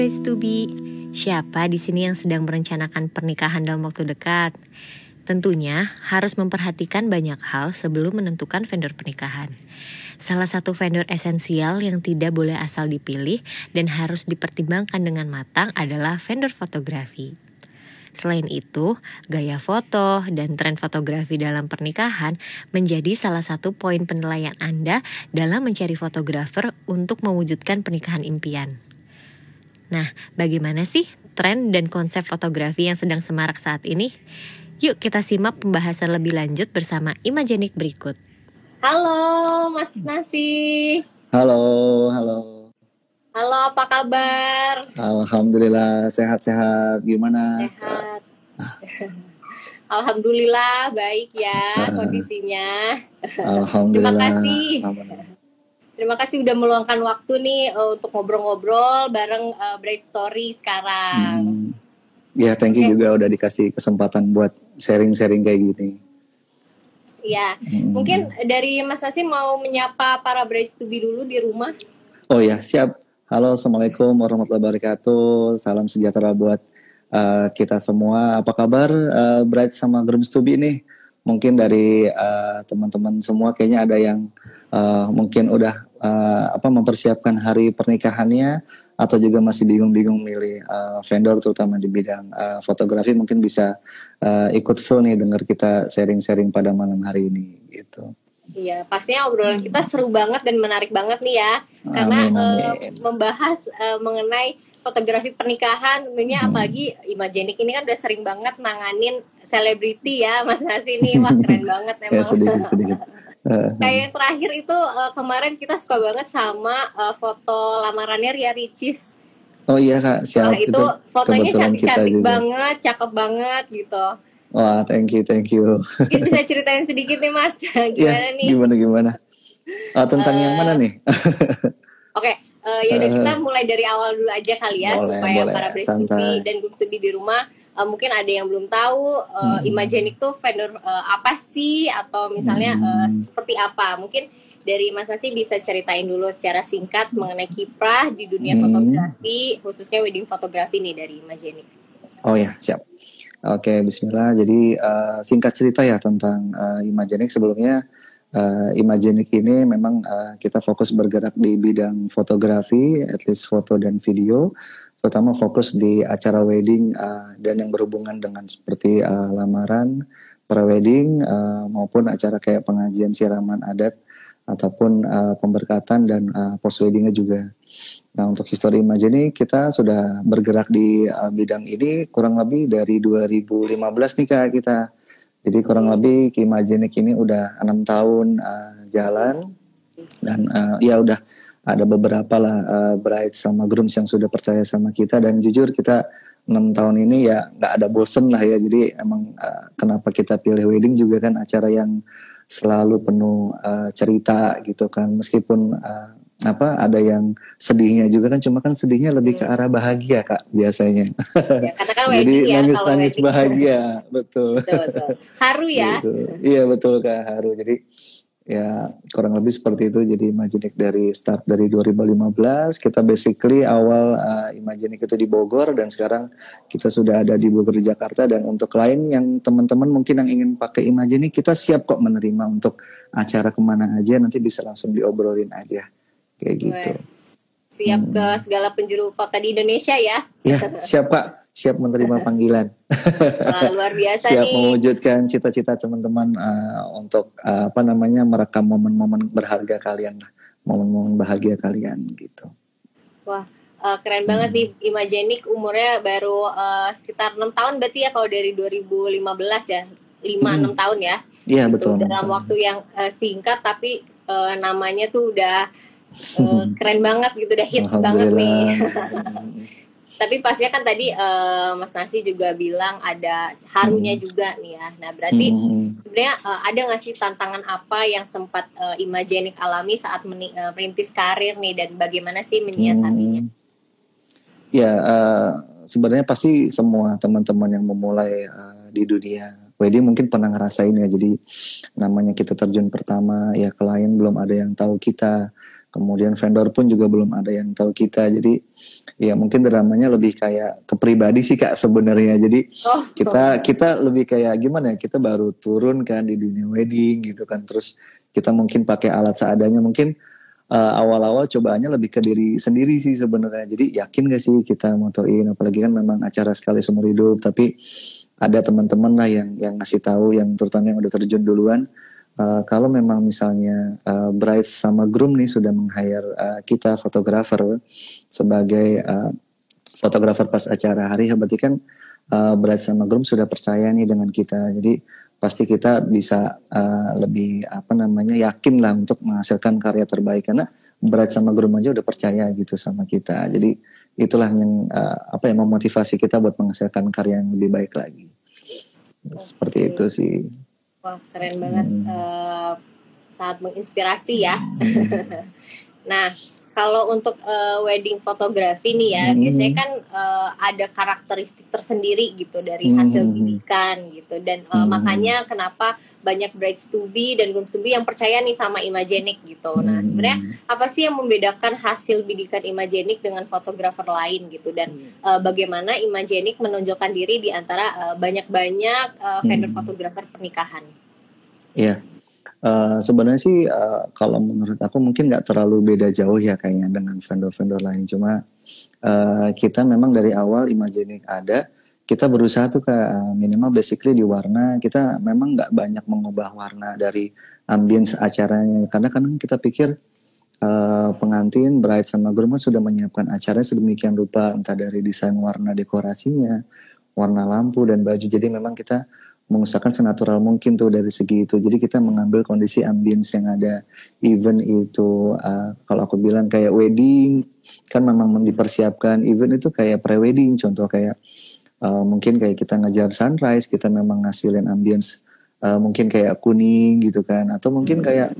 Brides to be. Siapa di sini yang sedang merencanakan pernikahan dalam waktu dekat? Tentunya harus memperhatikan banyak hal sebelum menentukan vendor pernikahan. Salah satu vendor esensial yang tidak boleh asal dipilih dan harus dipertimbangkan dengan matang adalah vendor fotografi. Selain itu, gaya foto dan tren fotografi dalam pernikahan menjadi salah satu poin penilaian Anda dalam mencari fotografer untuk mewujudkan pernikahan impian. Nah, bagaimana sih tren dan konsep fotografi yang sedang semarak saat ini? Yuk kita simak pembahasan lebih lanjut bersama Imagenik berikut. Halo Mas Nasi. Halo, halo. Halo, apa kabar? Alhamdulillah sehat-sehat. Gimana? Sehat. Alhamdulillah baik ya kondisinya. Alhamdulillah. Terima kasih. Terima kasih udah meluangkan waktu nih uh, untuk ngobrol-ngobrol bareng uh, Bright Story sekarang. Hmm. Ya, thank you Oke. juga udah dikasih kesempatan buat sharing-sharing kayak gini. Ya, Hmm. mungkin dari Mas Nasi mau menyapa para Bright to be dulu di rumah. Oh ya, siap. Halo, Assalamualaikum warahmatullahi wabarakatuh. Salam sejahtera buat uh, kita semua. Apa kabar uh, Bright sama Grooms to be nih? Mungkin dari uh, teman-teman semua kayaknya ada yang uh, mungkin udah uh, apa mempersiapkan hari pernikahannya atau juga masih bingung-bingung milih uh, vendor terutama di bidang uh, fotografi mungkin bisa uh, ikut full nih dengar kita sharing-sharing pada malam hari ini gitu. Iya, pastinya obrolan kita seru banget dan menarik banget nih ya, karena Amin, amin. membahas eh, mengenai fotografi pernikahan, tentunya Hmm. apalagi Imagenik ini kan udah sering banget nanganin selebriti ya, Mas Nasi nih, wah keren banget Ya emang. sedikit sedikit. Uh, Kayak yang terakhir itu eh, kemarin kita suka banget sama eh, foto lamarannya Ria Ricis. oh iya kak, siap Wah itu fotonya cantik-cantik banget, cakep banget gitu. Wah, thank you, thank you. Mungkin bisa ceritain sedikit nih Mas, gimana ya, nih? gimana gimana? Ah, tentang yang mana nih? Oke, eh, ya udah kita mulai dari awal dulu aja kali ya Boleh, supaya boleh. para. Bristol dan Studi di rumah eh, mungkin ada yang belum tahu eh, Hmm. Imagenik tuh vendor eh, apa sih atau misalnya Hmm. eh, seperti apa? Mungkin dari Mas Nasi bisa ceritain dulu secara singkat mengenai kiprah di dunia Hmm. fotografi khususnya wedding fotografi nih dari Imagenik. Oh ya, siap. Oke, Bismillah. Jadi eh, singkat cerita ya tentang uh, Imagenik sebelumnya. Uh, Imagenik ini memang eh, kita fokus bergerak di bidang fotografi, at least foto dan video, terutama fokus di acara wedding eh, dan yang berhubungan dengan seperti eh, lamaran, prewedding eh, maupun acara kayak pengajian siraman adat ataupun eh, pemberkatan dan eh, post weddingnya juga. Nah untuk histori Imagenik kita sudah bergerak di uh, bidang ini kurang lebih dari 2015 nih kak kita. Jadi kurang lebih ke Imagenik ini udah enam tahun uh, jalan. Dan uh, ya udah ada beberapa lah uh, bride sama grooms yang sudah percaya sama kita. Dan jujur kita enam tahun ini ya nggak ada bosen lah ya. Jadi emang uh, kenapa kita pilih wedding juga kan acara yang selalu penuh uh, cerita gitu kan. Meskipun uh, apa ada yang sedihnya juga kan cuma kan sedihnya lebih ke arah bahagia kak biasanya. Ya, karena kan jadi ya nangis nangis bahagia betul. Betul, betul. Haru ya. Gitu. iya betul kak Haru. Jadi ya kurang lebih seperti itu. Jadi Imaginik dari start dari 2015 kita basically awal uh, Imaginik itu di Bogor dan sekarang kita sudah ada di Bogor Jakarta. Dan untuk lain yang teman-teman mungkin yang ingin pakai Imaginik kita siap kok menerima untuk acara ke mana aja. Nanti bisa langsung diobrolin aja kayak gitu Wes. Siap ke Hmm. segala penjuru kota di Indonesia ya. ya siap kak siap menerima panggilan Wah, luar biasa siap nih. mewujudkan cita-cita teman-teman uh, untuk uh, apa namanya merekam momen-momen berharga kalian lah momen-momen bahagia kalian gitu Wah, eh, keren banget Hmm. nih Imagenik umurnya baru eh, sekitar enam tahun berarti ya kalau dari 2015 ya. 5 6 Hmm. tahun ya. iya Gitu, betul Dalam betul. waktu yang eh, singkat tapi eh, namanya tuh udah eh, keren banget gitu udah hits banget nih. Tapi pastinya kan tadi eh, Mas Nasi juga bilang ada harunya juga nih ya. Nah, berarti Hmm. sebenarnya eh, ada nggak sih tantangan apa yang sempat eh, Imagenik alami saat meni- eh, merintis karir nih dan bagaimana sih menyiasatinya? Hmm. Ya, eh, sebenarnya pasti semua teman-teman yang memulai eh, di dunia wedding mungkin pernah ngerasain ya. Jadi namanya kita terjun pertama ya klien belum ada yang tahu kita kemudian vendor pun juga belum ada yang tahu kita. Jadi ya mungkin dramanya lebih kayak ke pribadi sih kak sebenarnya. Jadi oh, kita oh. kita lebih kayak gimana ya kita baru turun kan di dunia wedding gitu kan. Terus kita mungkin pakai alat seadanya. Mungkin uh, awal-awal cobaannya lebih ke diri sendiri sih sebenarnya. Jadi yakin gak sih kita motoin? Apalagi kan memang acara sekali seumur hidup. Tapi ada teman-teman lah yang yang ngasih tahu yang terutama yang udah terjun duluan uh, kalau memang misalnya uh, bride sama groom nih sudah meng-hire uh, kita fotografer sebagai uh, fotografer pas acara hari berarti kan uh, bride sama groom sudah percaya nih dengan kita. Jadi pasti kita bisa uh, lebih apa namanya yakin lah untuk menghasilkan karya terbaik. Karena bride sama groom aja udah percaya gitu sama kita. Jadi itulah yang uh, apa yang memotivasi kita buat menghasilkan karya yang lebih baik lagi. Seperti itu sih Wah keren banget, hmm. uh, sangat menginspirasi ya. Hmm. nah kalau untuk uh, wedding fotografi nih ya, hmm. biasanya kan uh, ada karakteristik tersendiri gitu dari hasil hmm. bidikan gitu, dan uh, hmm. makanya kenapa banyak brides to be dan grooms to be yang percaya nih sama imagenik gitu. Nah, hmm. Nah, sebenarnya apa sih yang membedakan hasil bidikan imagenik dengan fotografer lain gitu dan hmm. uh, bagaimana imagenik menonjolkan diri di antara banyak-banyak uh, vendor hmm. fotografer pernikahan? Iya. Uh, sebenarnya sih uh, kalau menurut aku mungkin nggak terlalu beda jauh ya kayaknya dengan vendor-vendor lain. Cuma uh, kita memang dari awal imagenik ada, kita berusaha tuh ke minimal basically di warna. Kita memang nggak banyak mengubah warna dari ambience acaranya. Karena kan kita pikir uh, pengantin bride sama groom sudah menyiapkan acara sedemikian rupa entah dari desain warna dekorasinya warna lampu dan baju. Jadi memang kita mengusahakan senatural mungkin tuh dari segi itu. Jadi kita mengambil kondisi ambience yang ada. Event itu uh, kalau aku bilang kayak wedding kan memang dipersiapkan. Event itu kayak pre-wedding contoh kayak uh, mungkin kayak kita ngejar sunrise kita memang ngasilin ambience uh, mungkin kayak kuning gitu kan. Atau mungkin kayak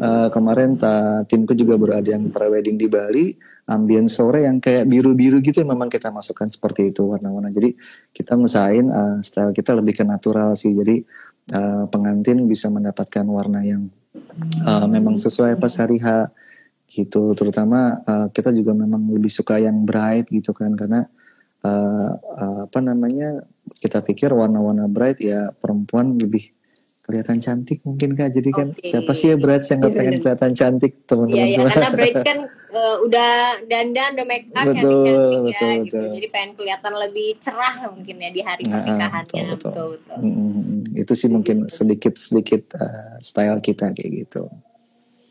uh, kemarin ta, timku juga baru ada yang pre-wedding di Bali ambience sore yang kayak biru-biru gitu memang kita masukkan seperti itu warna-warna. Jadi kita ngusahain uh, style kita lebih ke natural sih. Jadi uh, pengantin bisa mendapatkan warna yang uh, memang sesuai pas hari H gitu. Terutama uh, kita juga memang lebih suka yang bright gitu kan. Karena uh, uh, apa namanya kita pikir warna-warna bright ya perempuan lebih kelihatan cantik mungkin kak jadi kan okay. siapa sih ya bright yang nggak pengen kelihatan cantik teman-teman Iya, ya, karena bright kan uh, udah dandan udah make up betul, cantik cantik betul, ya betul. gitu jadi pengen kelihatan lebih cerah mungkin ya di hari nah, pernikahannya betul, betul. betul, betul. Hmm, itu sih mungkin sedikit sedikit uh, style kita kayak gitu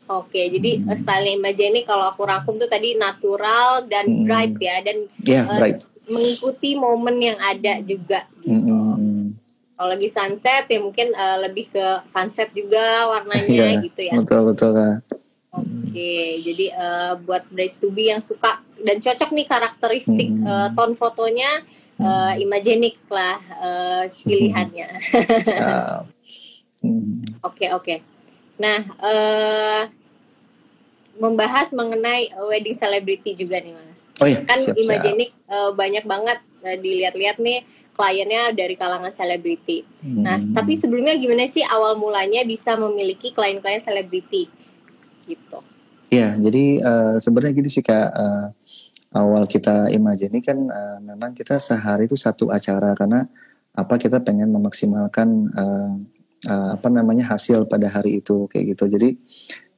Oke, jadi hmm. style Imajeni kalau aku rangkum tuh tadi natural dan hmm. bright ya dan yeah, uh, bright mengikuti momen yang ada juga gitu. Mm-hmm. Kalau lagi sunset ya mungkin uh, lebih ke sunset juga warnanya yeah, gitu ya. Betul betul kan. Oke, okay, jadi uh, buat brides to be yang suka dan cocok nih karakteristik mm-hmm. uh, tone fotonya uh, imagenik lah uh, pilihannya. Oke oke. Okay, Nah, uh, membahas mengenai wedding celebrity juga nih mas. Oh iya, kan siap, Imagenik siap. Uh, banyak banget uh, dilihat-lihat nih kliennya dari kalangan selebriti. Hmm. Nah, tapi sebelumnya gimana sih awal mulanya bisa memiliki klien-klien selebriti gitu? Iya, jadi uh, sebenarnya gini sih kak. Uh, awal kita Imagenik kan uh, memang kita sehari itu satu acara karena apa kita pengen memaksimalkan uh, uh, apa namanya hasil pada hari itu kayak gitu. Jadi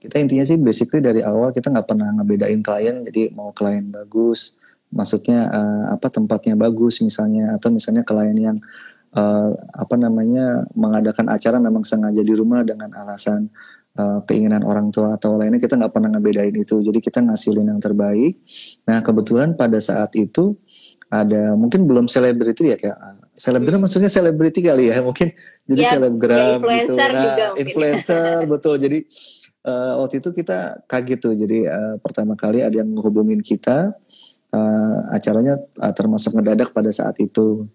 kita intinya sih basically dari awal kita nggak pernah ngebedain klien jadi mau klien bagus maksudnya uh, apa tempatnya bagus misalnya atau misalnya klien yang uh, apa namanya mengadakan acara memang sengaja di rumah dengan alasan uh, keinginan orang tua atau lainnya kita nggak pernah ngebedain itu. Jadi kita ngasilin yang terbaik. Nah kebetulan pada saat itu ada mungkin belum selebriti ya kayak selebgram hmm. maksudnya selebriti kali ya mungkin jadi ya, selebgram ya gitu. Nah influencer betul. Jadi uh, waktu itu kita kaget tuh. Jadi uh, pertama kali ada yang menghubungin kita. Uh, acaranya uh, termasuk ngedadak pada saat itu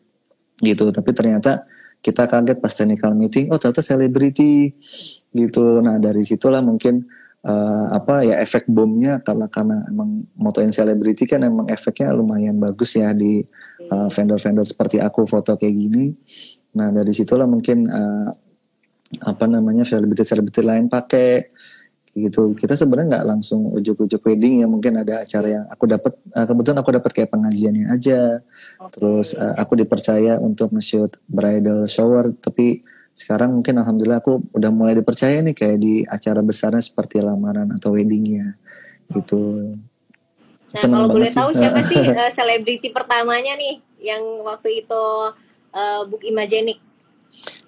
gitu. Tapi ternyata kita kaget pas technical meeting. Oh ternyata selebriti gitu. Nah dari situlah mungkin uh, apa ya efek bomnya karena karena emang motoin selebriti kan emang efeknya lumayan bagus ya di uh, vendor-vendor seperti aku foto kayak gini. Nah dari situlah mungkin uh, apa namanya selebriti-selebriti lain pakai gitu. Kita sebenarnya nggak langsung ujuk-ujuk wedding ya mungkin ada acara yang aku dapat uh, kebetulan aku dapat kayak pengajiannya aja. Okay. terus uh, aku dipercaya untuk nge-shoot bridal shower tapi sekarang mungkin alhamdulillah aku udah mulai dipercaya nih kayak di acara besarnya seperti lamaran atau weddingnya gitu. Nah Senang kalau boleh tahu siapa sih selebriti uh, pertamanya nih yang waktu itu uh, book Imagenik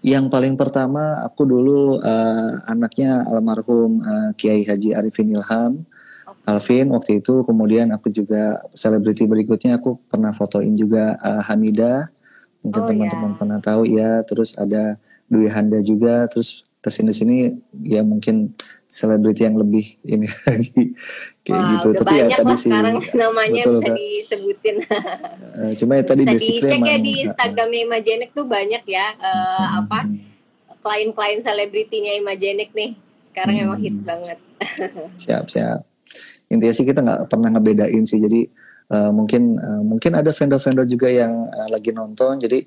yang paling pertama aku dulu uh, anaknya almarhum uh, Kiai Haji Arifin Ilham. Alvin waktu itu kemudian aku juga selebriti berikutnya aku pernah fotoin juga uh, Hamida mungkin oh, teman-teman yeah. pernah tahu ya terus ada Dwi Handa juga terus ke sini sini ya mungkin selebriti yang lebih ini lagi kayak Wah, gitu. Tapi ya tadi sih sekarang namanya betul, bisa kan? disebutin. Uh, cuma ya tadi bisa dicek ya di Instagramnya Imagenik tuh banyak ya uh, hmm. apa klien-klien selebritinya Imagenik nih. Sekarang hmm. emang hits banget. siap siap. Intinya sih kita nggak pernah ngebedain sih. Jadi uh, mungkin uh, mungkin ada vendor-vendor juga yang uh, lagi nonton. Jadi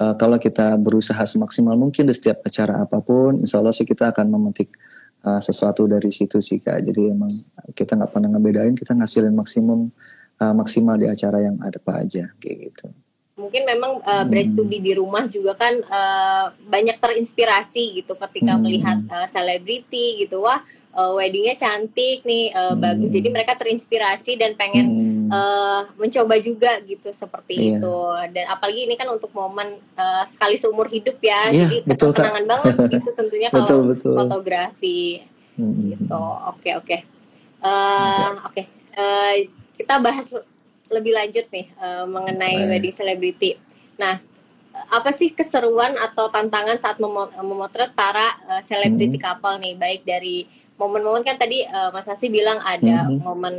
uh, kalau kita berusaha semaksimal mungkin di setiap acara apa pun, insya Allah sih kita akan memetik uh, sesuatu dari situ sih kak. Jadi emang kita nggak pernah ngebedain, kita ngasilin maksimum uh, maksimal di acara yang ada apa aja kayak gitu. Mungkin memang uh, Brace to be di rumah juga kan uh, banyak terinspirasi gitu ketika hmm. melihat selebriti uh, gitu wah uh, weddingnya cantik nih uh, hmm. bagus jadi mereka terinspirasi dan pengen hmm. Uh, mencoba juga gitu seperti yeah. itu. Dan apalagi ini kan untuk momen uh, sekali seumur hidup ya. Yeah, jadi betul, kenangan banget gitu tentunya kalau betul, betul. fotografi. Hmm. gitu. oke oke. Oke. Kita bahas lebih lanjut nih uh, mengenai wedding celebrity. Nah apa sih keseruan atau tantangan saat memotret para selebriti uh, hmm. couple nih? Baik dari momen-momen kan tadi uh, Mas Nasi bilang ada mm-hmm. momen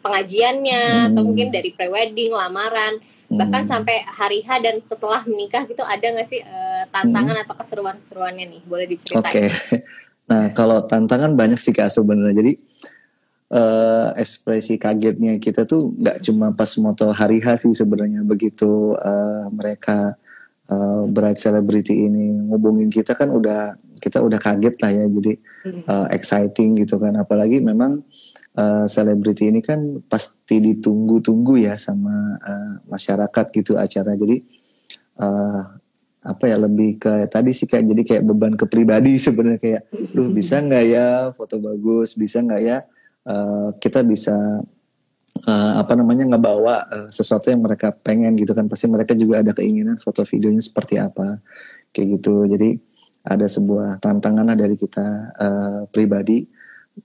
pengajiannya mm-hmm. atau mungkin dari prewedding, lamaran, mm-hmm. bahkan sampai hari H dan setelah menikah gitu ada nggak sih uh, tantangan mm-hmm. atau keseruan-keseruannya nih? Boleh diceritain? Oke. Okay. Nah, kalau tantangan banyak sih Kak sebenarnya. Jadi uh, ekspresi kagetnya kita tuh nggak cuma pas moto hari H sih sebenarnya begitu uh, mereka uh, bright celebrity ini ngubungin kita kan udah kita udah kaget lah ya jadi uh, exciting gitu kan apalagi memang selebriti uh, ini kan pasti ditunggu-tunggu ya sama uh, masyarakat gitu acara. Jadi uh, apa ya lebih ke tadi sih kayak jadi kayak beban ke pribadi sebenarnya kayak duh bisa nggak ya? Foto bagus bisa nggak ya? Uh, kita bisa uh, apa namanya ngebawa uh, sesuatu yang mereka pengen gitu kan. Pasti mereka juga ada keinginan foto videonya seperti apa kayak gitu. Jadi ada sebuah tantangan lah dari kita uh, pribadi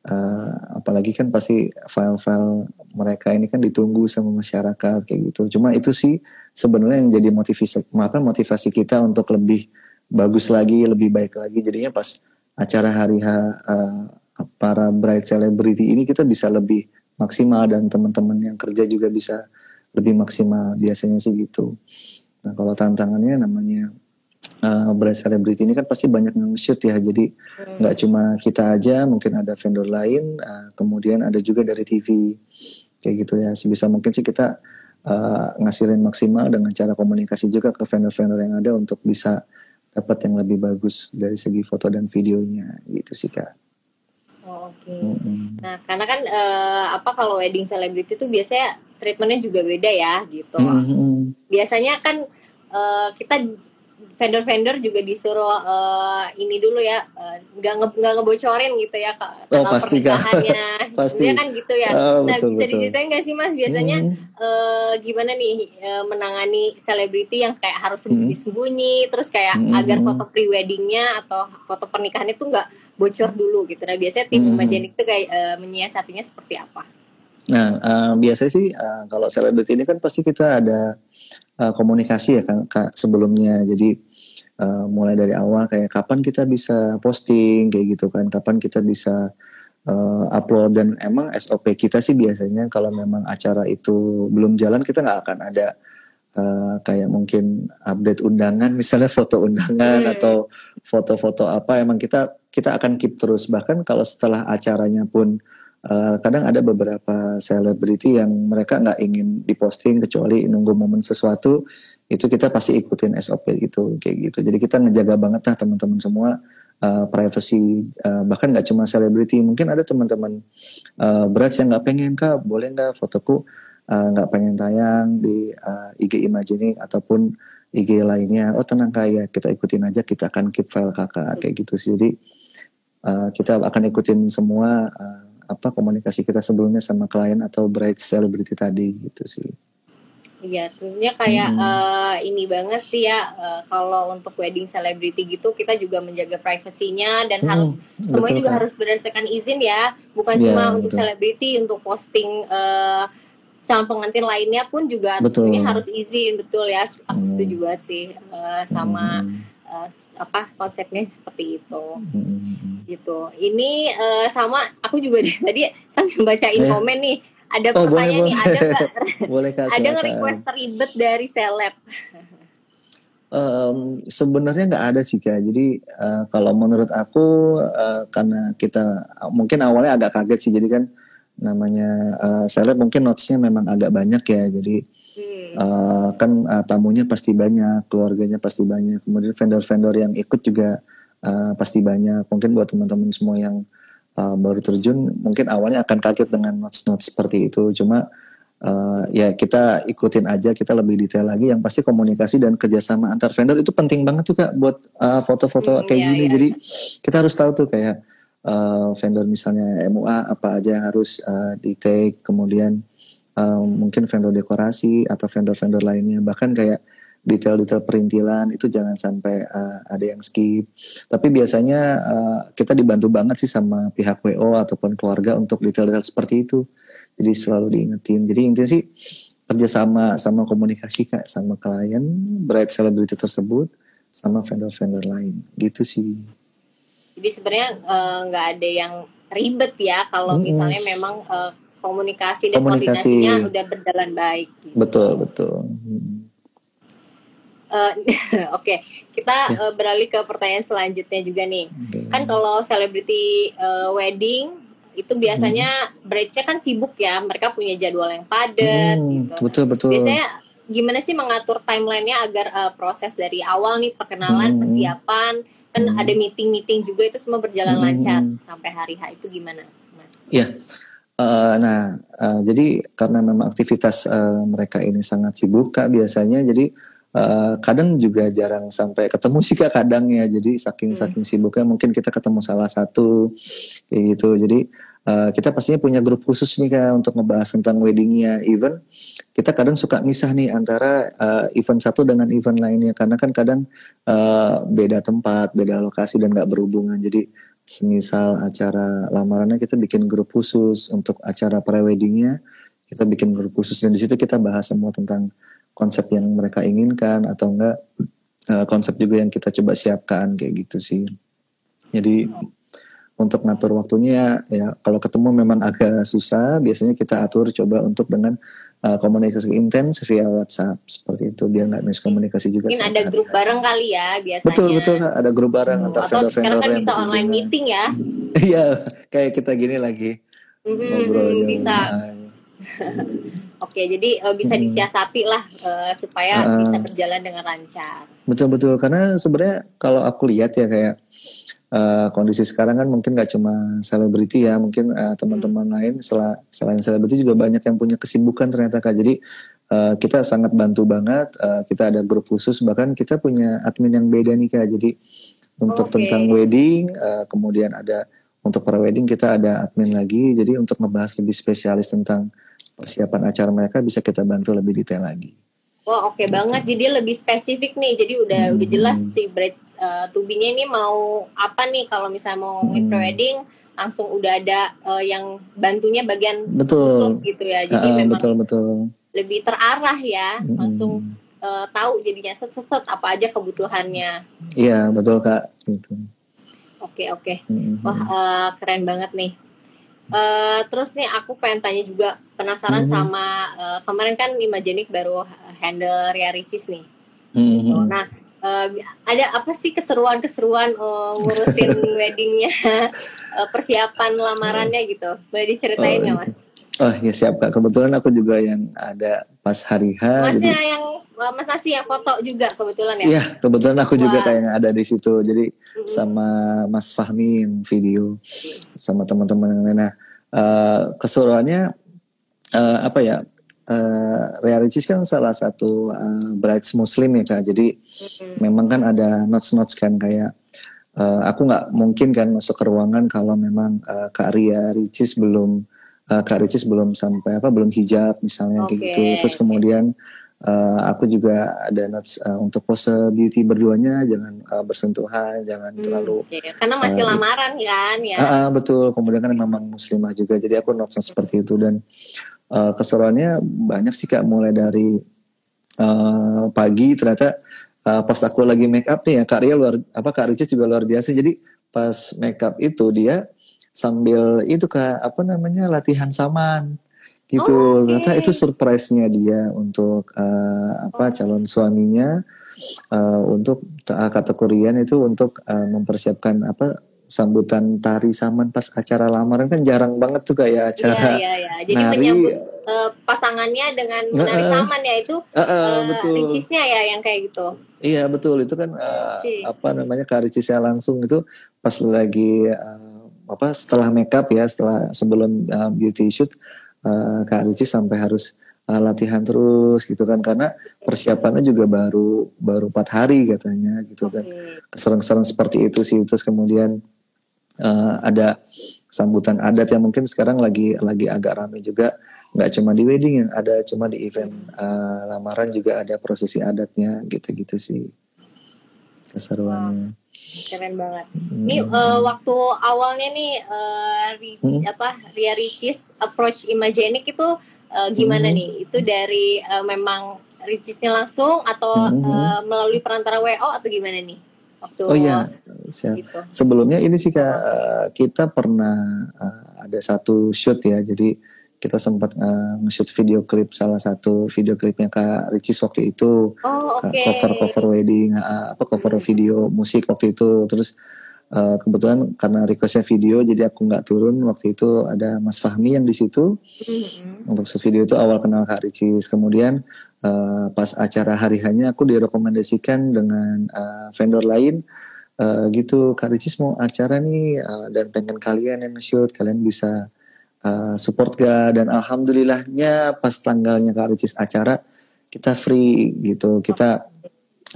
uh, apalagi kan pasti file-file mereka ini kan ditunggu sama masyarakat kayak gitu. Cuma itu sih sebenarnya yang jadi motivasi maka motivasi kita untuk lebih bagus lagi lebih baik lagi. Jadinya pas acara hari H uh, para bright celebrity ini kita bisa lebih maksimal dan teman-teman yang kerja juga bisa lebih maksimal. Biasanya sih gitu. Nah kalau tantangannya namanya uh, brand celebrity ini kan pasti banyak nge-shoot ya jadi hmm. nggak hmm. cuma kita aja mungkin ada vendor lain uh, kemudian ada juga dari TV kayak gitu ya sebisa mungkin sih kita uh, ngasilin maksimal dengan cara komunikasi juga ke vendor-vendor yang ada untuk bisa dapat yang lebih bagus dari segi foto dan videonya gitu sih kak. Oh, Oke. Okay. Nah karena kan uh, apa kalau wedding celebrity itu biasanya treatmentnya juga beda ya gitu. Mm-hmm. Biasanya kan uh, kita vendor-vendor juga disuruh uh, ini dulu ya nggak uh, nggak ngebocorin gitu ya kak oh, pasti pernikahannya pasti kan gitu ya oh, nah betul, bisa betul. diceritain nggak sih mas biasanya hmm. uh, gimana nih uh, menangani selebriti yang kayak harus hmm. sembunyi-sembunyi hmm. terus kayak hmm. agar foto pre-weddingnya atau foto pernikahan itu nggak bocor dulu gitu nah biasanya tim hmm. Majenik itu kayak uh, menyiasatinya seperti apa Nah, uh, biasanya sih uh, kalau selebriti ini kan pasti kita ada uh, komunikasi ya kan kak sebelumnya. Jadi uh, mulai dari awal kayak kapan kita bisa posting kayak gitu kan. Kapan kita bisa uh, upload. Dan emang SOP kita sih biasanya kalau memang acara itu belum jalan kita nggak akan ada uh, kayak mungkin update undangan misalnya foto undangan hmm. atau foto-foto apa. Emang kita kita akan keep terus. Bahkan kalau setelah acaranya pun Uh, kadang ada beberapa selebriti yang mereka nggak ingin diposting kecuali nunggu momen sesuatu itu kita pasti ikutin SOP gitu kayak gitu. Jadi kita ngejaga banget lah teman-teman semua uh, privacy uh, bahkan nggak cuma selebriti mungkin ada teman-teman uh, berat yang nggak pengen kak boleh nggak fotoku? Nggak uh, pengen tayang di uh, IG Imagining ataupun IG lainnya. Oh tenang kak ya kita ikutin aja kita akan keep file kakak kayak gitu sih. Jadi uh, kita akan ikutin semua uh, apa komunikasi kita sebelumnya sama klien atau bright celebrity tadi gitu sih. Iya, tentunya kayak hmm. uh, ini banget sih ya uh, kalau untuk wedding celebrity gitu kita juga menjaga privasinya dan hmm, harus semua juga kan? harus berdasarkan izin ya, bukan ya, cuma betul. untuk selebriti untuk posting uh, calon pengantin lainnya pun juga betul. tentunya harus izin betul ya. Aku hmm. setuju banget sih uh, sama hmm. Uh, apa konsepnya seperti itu. Hmm. Gitu. Ini uh, sama aku juga deh, tadi sambil bacain eh. komen nih ada oh, pertanyaan boleh, nih, boleh. ada boleh ada nggak request ribet dari seleb? um, sebenarnya nggak ada sih kak. Jadi uh, kalau menurut aku uh, karena kita mungkin awalnya agak kaget sih. Jadi kan namanya uh, seleb mungkin notesnya memang agak banyak ya. Jadi hmm. uh, kan uh, tamunya pasti banyak, keluarganya pasti banyak. Kemudian vendor-vendor yang ikut juga uh, pasti banyak. Mungkin buat teman-teman semua yang uh, baru terjun mungkin awalnya akan kaget dengan notes-notes seperti itu cuma uh, ya kita ikutin aja kita lebih detail lagi yang pasti komunikasi dan kerjasama antar vendor itu penting banget tuh kak buat uh, foto-foto hmm, kayak iya, gini iya. jadi kita harus tahu tuh kayak uh, vendor misalnya MUA apa aja yang harus uh, di take kemudian uh, mungkin vendor dekorasi atau vendor-vendor lainnya bahkan kayak detail-detail perintilan itu jangan sampai uh, ada yang skip. Tapi biasanya uh, kita dibantu banget sih sama pihak WO ataupun keluarga untuk detail-detail seperti itu. Jadi selalu diingetin. Jadi intinya sih kerjasama sama komunikasi kak sama klien, bright celebrity tersebut, sama vendor-vendor lain. Gitu sih. Jadi sebenarnya eh, nggak uh, ada yang ribet ya kalau hmm. misalnya memang uh, komunikasi dan komunikasi. koordinasinya udah berjalan baik. Gitu. Betul betul. Uh, Oke, okay. kita uh, beralih ke pertanyaan selanjutnya juga nih. Okay. Kan kalau selebriti uh, wedding itu biasanya hmm. bridesnya kan sibuk ya, mereka punya jadwal yang padat. Hmm, gitu. Betul betul. Biasanya gimana sih mengatur timelinenya agar uh, proses dari awal nih perkenalan, hmm. persiapan, kan hmm. ada meeting-meeting juga itu semua berjalan hmm. lancar sampai hari H itu gimana, Mas? Iya. Uh, nah, uh, jadi karena memang aktivitas uh, mereka ini sangat sibuk, kak biasanya jadi Uh, kadang juga jarang sampai ketemu sih kak kadang ya. Jadi saking hmm. saking sibuknya mungkin kita ketemu salah satu kayak gitu. Jadi uh, kita pastinya punya grup khusus nih kak untuk ngebahas tentang weddingnya. Even kita kadang suka misah nih antara uh, event satu dengan event lainnya. Karena kan kadang uh, beda tempat beda lokasi dan nggak berhubungan. Jadi semisal acara lamarannya kita bikin grup khusus untuk acara pre-weddingnya kita bikin grup khusus dan di situ kita bahas semua tentang konsep yang mereka inginkan atau enggak uh, konsep juga yang kita coba siapkan kayak gitu sih. Jadi untuk ngatur waktunya ya kalau ketemu memang agak susah, biasanya kita atur coba untuk dengan uh, komunikasi intens via WhatsApp seperti itu biar nggak miskomunikasi juga. Mungkin ada grup bareng kali ya biasanya. Betul betul ada grup bareng hmm. antar vendor-vendor sekarang kan bisa online meeting ya. Iya kayak kita gini lagi. Mm -hmm, bisa. Oke, jadi uh, bisa disiasati lah uh, supaya uh, bisa berjalan dengan lancar. Betul betul, karena sebenarnya kalau aku lihat ya kayak uh, kondisi sekarang kan mungkin gak cuma selebriti ya, mungkin uh, teman-teman hmm. lain sel selain selebriti juga banyak yang punya kesibukan ternyata kak. Jadi uh, kita sangat bantu banget, uh, kita ada grup khusus bahkan kita punya admin yang beda nih kak. Jadi untuk okay. tentang wedding, uh, kemudian ada untuk para wedding kita ada admin lagi. Jadi untuk ngebahas lebih spesialis tentang persiapan acara mereka bisa kita bantu lebih detail lagi. Wah oke okay banget, jadi lebih spesifik nih, jadi udah hmm. udah jelas si bread uh, tubinya ini mau apa nih kalau misalnya mau hmm. wedding langsung udah ada uh, yang bantunya bagian betul. khusus gitu ya, jadi uh, memang betul betul lebih terarah ya, hmm. langsung uh, tahu jadinya set set set apa aja kebutuhannya. Iya betul kak, gitu. Oke okay, oke, okay. hmm. wah uh, keren banget nih. Uh, terus nih aku pengen tanya juga penasaran mm -hmm. sama uh, kemarin kan Imagenik baru handle Ria Ricis nih. Mm -hmm. Nah uh, ada apa sih keseruan-keseruan uh, ngurusin weddingnya, uh, persiapan lamarannya gitu? Boleh diceritain oh, ya mas? Oh ya siap kak. Kebetulan aku juga yang ada pas hari H. Masnya jadi... yang Mas Nasi yang foto juga kebetulan ya? Iya, kebetulan aku Wah. juga kayaknya ada di situ. Jadi mm-hmm. sama Mas Fahmi yang video sama teman-teman yang lain. Nah, uh, keseruannya uh, apa ya? Uh, Ricis kan salah satu uh, brides Muslim ya kak. Jadi mm-hmm. memang kan ada notes-notes kan kayak uh, aku nggak mungkin kan masuk ke ruangan kalau memang uh, Kak Ria Ricis belum uh, Kak Ricis belum sampai apa belum hijab misalnya okay. kayak gitu. Terus kemudian uh, aku juga ada notes uh, untuk pose beauty berduanya jangan uh, bersentuhan, jangan hmm, terlalu iya. karena masih uh, lamaran kan ya. Uh, uh, betul. Kemudian kan memang muslimah juga. Jadi aku notes seperti itu dan uh, keseruannya banyak sih Kak mulai dari uh, pagi ternyata uh, pas aku lagi make up nih ya Kak Ria luar apa Kak Ricis juga luar biasa. Jadi pas make up itu dia sambil itu kak apa namanya latihan saman gitu oh, okay. ternyata itu surprise-nya dia untuk uh, apa calon suaminya uh, untuk uh, kategorian itu untuk uh, mempersiapkan apa sambutan tari saman pas acara lamaran kan jarang banget tuh kayak acara iya, iya, iya. Jadi nari, menyambut uh, pasangannya dengan menari uh, saman ya itu uh, uh, uh, betul. ricisnya ya yang kayak gitu. Iya betul itu kan uh, okay. apa namanya karicisnya langsung itu pas lagi uh, apa setelah makeup ya setelah sebelum uh, beauty shoot uh, Kak Rici sampai harus uh, latihan terus gitu kan. Karena persiapannya juga baru baru empat hari katanya gitu kan. Keserang-serang seperti itu sih. Terus kemudian uh, ada sambutan adat yang mungkin sekarang lagi lagi agak ramai juga. Nggak cuma di wedding yang ada cuma di event uh, lamaran juga ada prosesi adatnya gitu-gitu sih. Keseruannya. Keren banget. Hmm. Ini uh, waktu awalnya nih uh, Ri, hmm. apa Ria Ricis approach Imagenic itu uh, gimana hmm. nih? Itu dari uh, memang Ricisnya langsung atau hmm. uh, melalui perantara WO atau gimana nih? Waktu oh iya, gitu. sebelumnya ini sih kak kita pernah uh, ada satu shoot ya, jadi kita sempat uh, nge-shoot video klip salah satu video klipnya Kak Ricis waktu itu. Oh, okay. cover cover wedding uh, apa cover video musik waktu itu. Terus uh, kebetulan karena requestnya video jadi aku nggak turun. Waktu itu ada Mas Fahmi yang di situ. Mm-hmm. untuk shoot video itu awal kenal Kak Ricis kemudian uh, pas acara hari hanya aku direkomendasikan dengan uh, vendor lain. Uh, gitu Kak Ricis mau acara nih uh, dan pengen kalian yang nge-shoot. Kalian bisa uh, support ga dan alhamdulillahnya pas tanggalnya Kak Ricis acara kita free gitu. Kita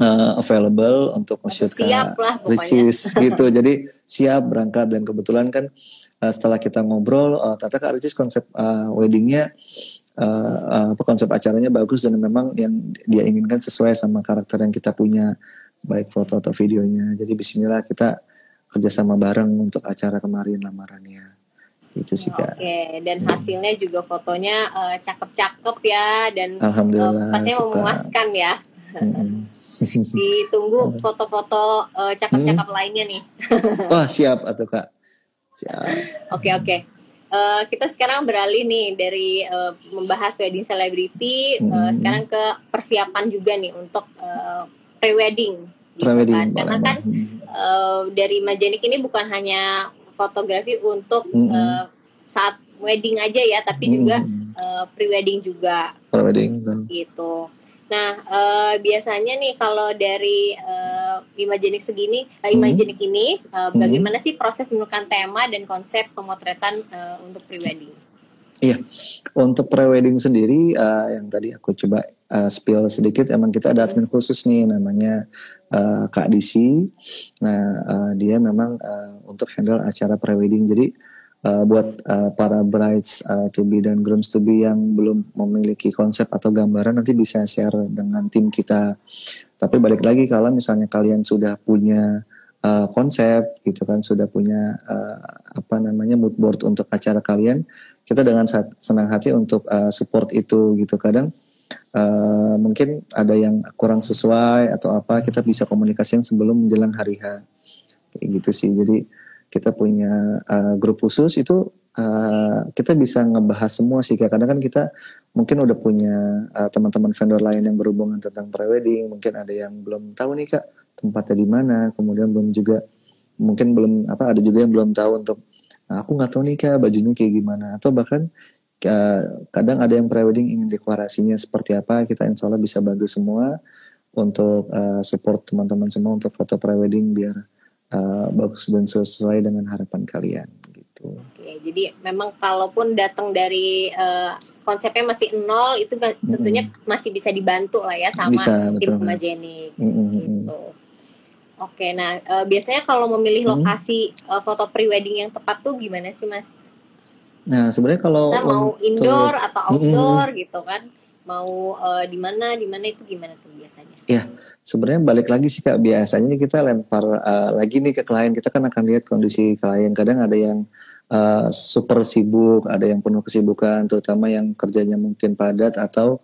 uh, available untuk nge-shoot Kak Ricis gitu. Jadi siap berangkat. Dan kebetulan kan uh, setelah kita ngobrol uh, ternyata Kak Ricis konsep uh, weddingnya uh, uh, apa konsep acaranya bagus. Dan memang yang dia inginkan sesuai sama karakter yang kita punya baik foto atau videonya. Jadi Bismillah kita kerjasama bareng untuk acara kemarin lamarannya itu sih kak. Oke, okay. dan hasilnya juga fotonya uh, cakep-cakep ya dan Alhamdulillah, uh, pastinya memuaskan ya. Ditunggu foto-foto uh, cakep-cakep hmm. lainnya nih. Wah siap atau kak. Siap. Oke okay, oke. Okay. Uh, kita sekarang beralih nih dari uh, membahas wedding celebrity, hmm. uh, sekarang ke persiapan juga nih untuk uh, pre-wedding. Gitu pre-wedding. Kan. Karena kan uh, dari Majenik ini bukan hanya fotografi untuk mm -hmm. uh, saat wedding aja ya, tapi mm -hmm. juga uh, pre-wedding juga. Pre-wedding. Gitu. Nah, uh, biasanya nih kalau dari uh, Imagenik segini, uh, Imagenik hmm. ini, uh, bagaimana hmm. sih proses menentukan tema dan konsep pemotretan uh, untuk prewedding? Iya, untuk prewedding sendiri uh, yang tadi aku coba uh, spill sedikit, emang kita ada admin khusus nih namanya uh, Kak Disi. Nah, uh, dia memang uh, untuk handle acara prewedding. Jadi uh, buat uh, para brides uh, to be dan grooms to be yang belum memiliki konsep atau gambaran nanti bisa share dengan tim kita. Tapi balik lagi kalau misalnya kalian sudah punya uh, konsep gitu kan, sudah punya uh, apa namanya mood board untuk acara kalian, kita dengan senang hati untuk uh, support itu gitu. Kadang uh, mungkin ada yang kurang sesuai atau apa kita bisa komunikasi yang sebelum menjelang hari H. Kayak gitu sih. Jadi kita punya uh, grup khusus itu uh, kita bisa ngebahas semua sih karena kan kita mungkin udah punya uh, teman-teman vendor lain yang berhubungan tentang prewedding mungkin ada yang belum tahu nih kak tempatnya di mana kemudian belum juga mungkin belum apa ada juga yang belum tahu untuk nah, aku nggak tahu nih kak bajunya kayak gimana. Atau bahkan kadang ada yang prewedding ingin dekorasinya seperti apa kita insya Allah bisa bantu semua untuk uh, support teman-teman semua untuk foto prewedding biar uh, bagus dan sesuai dengan harapan kalian gitu. Oke, jadi memang kalaupun datang dari uh, konsepnya masih nol itu tentunya mm -hmm. masih bisa dibantu lah ya sama bisa, tim Majenik mm -hmm. gitu. Oke, nah uh, biasanya kalau memilih mm-hmm. lokasi uh, foto prewedding yang tepat tuh gimana sih mas? Nah sebenarnya kalau Kita mau untuk, indoor atau outdoor mm -hmm. gitu kan? mau uh, di mana di mana itu gimana tuh biasanya? Ya sebenarnya balik lagi sih kak biasanya kita lempar uh, lagi nih ke klien kita kan akan lihat kondisi klien kadang ada yang uh, super sibuk ada yang penuh kesibukan terutama yang kerjanya mungkin padat atau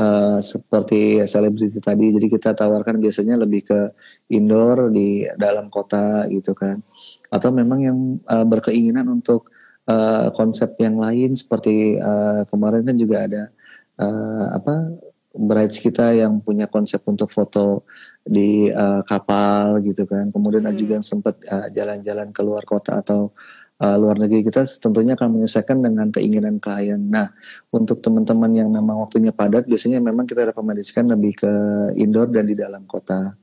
uh, seperti selebriti tadi jadi kita tawarkan biasanya lebih ke indoor di dalam kota gitu kan atau memang yang uh, berkeinginan untuk uh, konsep yang lain seperti uh, kemarin kan juga ada uh, apa brides kita yang punya konsep untuk foto di uh, kapal gitu kan. Kemudian hmm. ada juga yang sempat uh, jalan-jalan ke luar kota atau uh, luar negeri kita tentunya akan menyelesaikan dengan keinginan klien. Nah, untuk teman-teman yang memang waktunya padat, biasanya memang kita rekomendasikan lebih ke indoor dan di dalam kota.